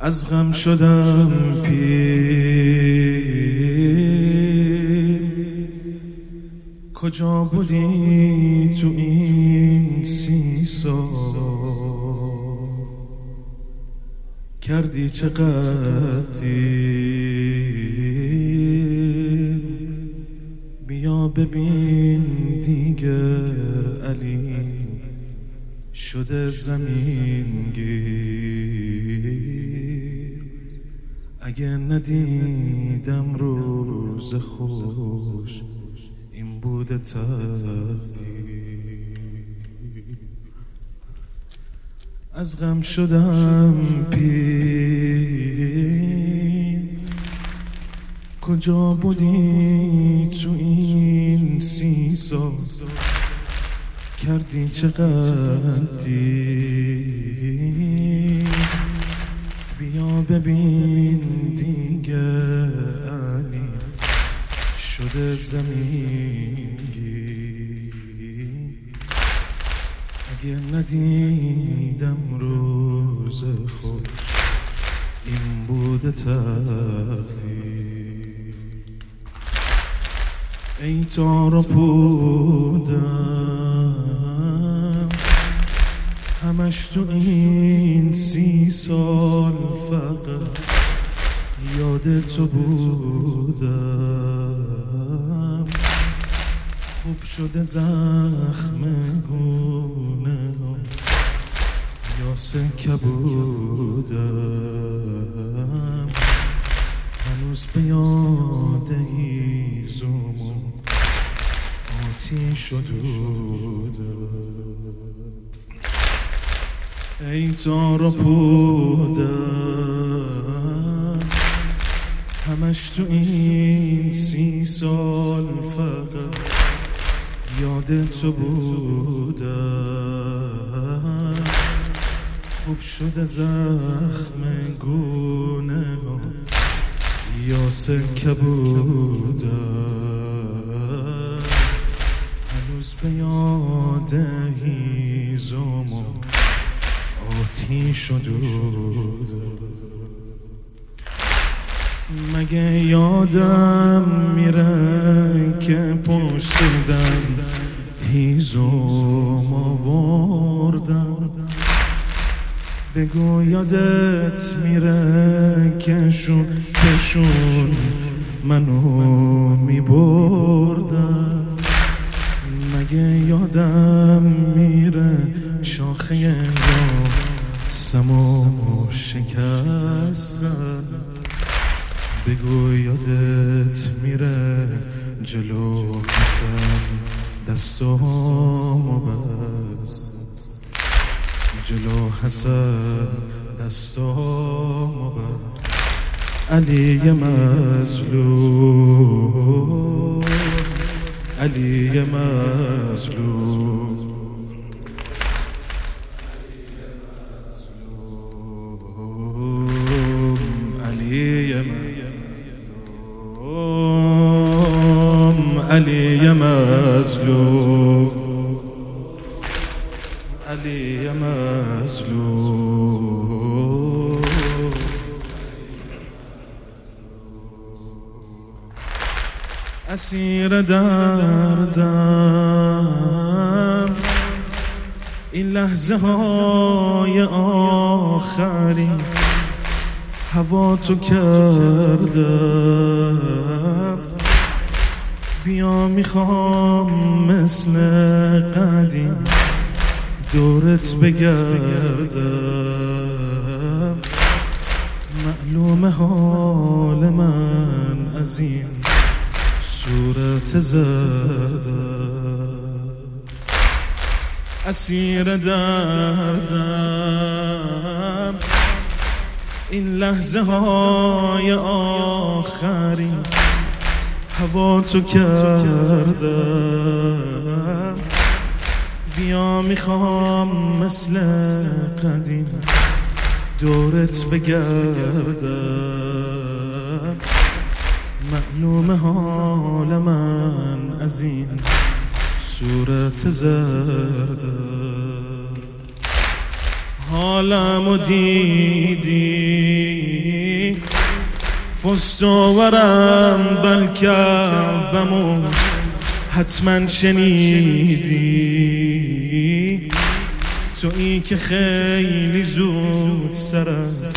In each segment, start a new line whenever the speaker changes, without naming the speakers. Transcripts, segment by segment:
از غم شدم پیر کجا بودی تو این سی سال کردی چقدر بیا ببین دیگه علی شده زمین گیر. اگه ندیدم روز خوش این بوده تقدیر. از غم شدم پیر کجا بودی تو این سی سال کردی چقدری بیا ببین دیگه علی شده زمین اگه ندیدم روز خود این بوده تقدیر. ای تارا پودم همش تو این سی سال فقط یاد تو بودم. خوب شده زخم گونه یا سکه بودم هنوز به یاد هیزم آتیش ای تارا پودم همش تو این سی سال فقط یاد تو بودم. خوب شده زخم گونه یا سکه بودم هنوز به یاد هیزم و آتیش مگه یادم میره که پشت دم هیزم آوردم بگو یادت میره که شون کشون منو میبردم مگه یادم میره شاخه شکستن. بگو یادت میره جلو حسن دستامو بست. جلو حسن دستامو بست. علی مظلوم. علی مظلوم. علی مظلوم علی مظلوم اسیر دردم. این لحظه های آخری هوا تو کردم بیا می‌خوام مثل قدیم. دورت بگردم. معلوم حال من از این صورت زدم. اسیر دردم. این لحظه های آخری هوا تو کردم. بیا می‌خوام مثل قدیم دورت بگردم. معلوم حال من از این صورت زردم. حالم و دیدی؟ فستورم بلکه حتما شنیدی. تو ای که خیلی زود سر از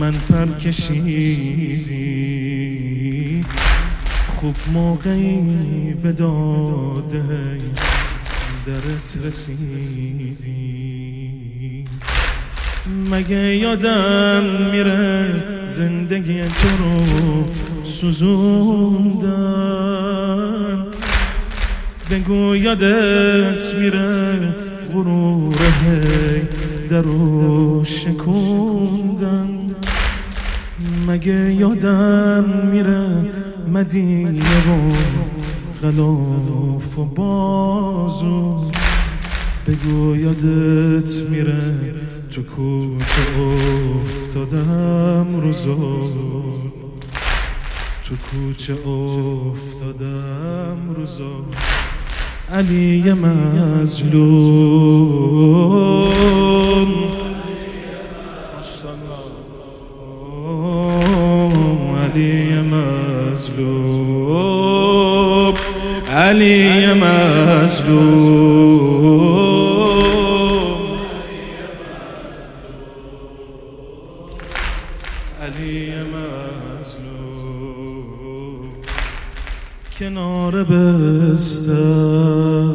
من پر کشیدی. خوب موقعی به داده درت رسیدی. مگه یادم میره زندگی تو رو سوزوندم؟ بگو یادت میره غرور هی درو شکوندم. مگه یادم میره مدینه و غلاف و بازو؟ بگو یادت میره تو کوچه افتادم روزو تو کوچه افتادم روزو علی مظلوم علی مظلوم علی مظلوم بستر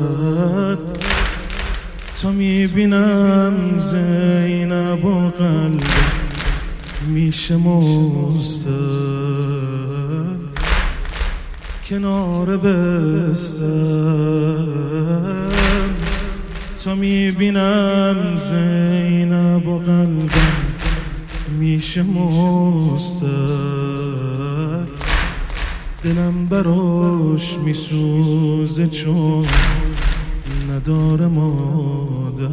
تا می‌بینم زینب و قلب میشه مستر کنار بستر تا می‌بینم زینب و قلبم میشه مستر دلم براش میسوزه چون نداره مادر.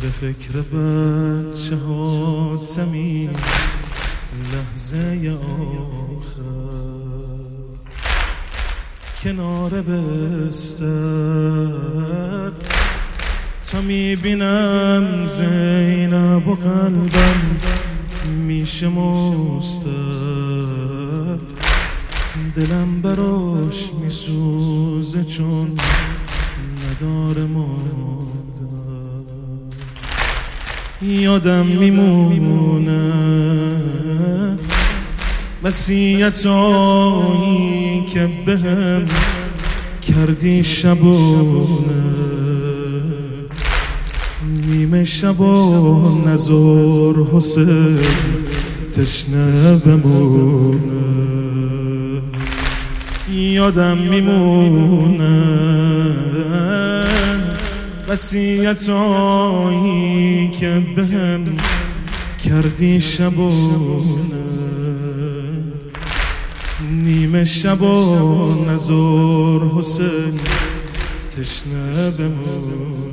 به فکر بچه ها تمی لحظه آخر. کنار بستر. تا می‌بینم زینب و قلبم میشه مستر. دلم براش میسوزه چون نداره مادر. یادم میمونه وسیعتایی که بهم کردی شبونه. نیمه شب و نزار حسین تشنه بمونه. یادم میمونه. وسیعتایی که بهم کردی شبونه. نیمه شب و نزار حسین تشنه بمونه.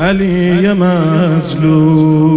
علی مظلوم.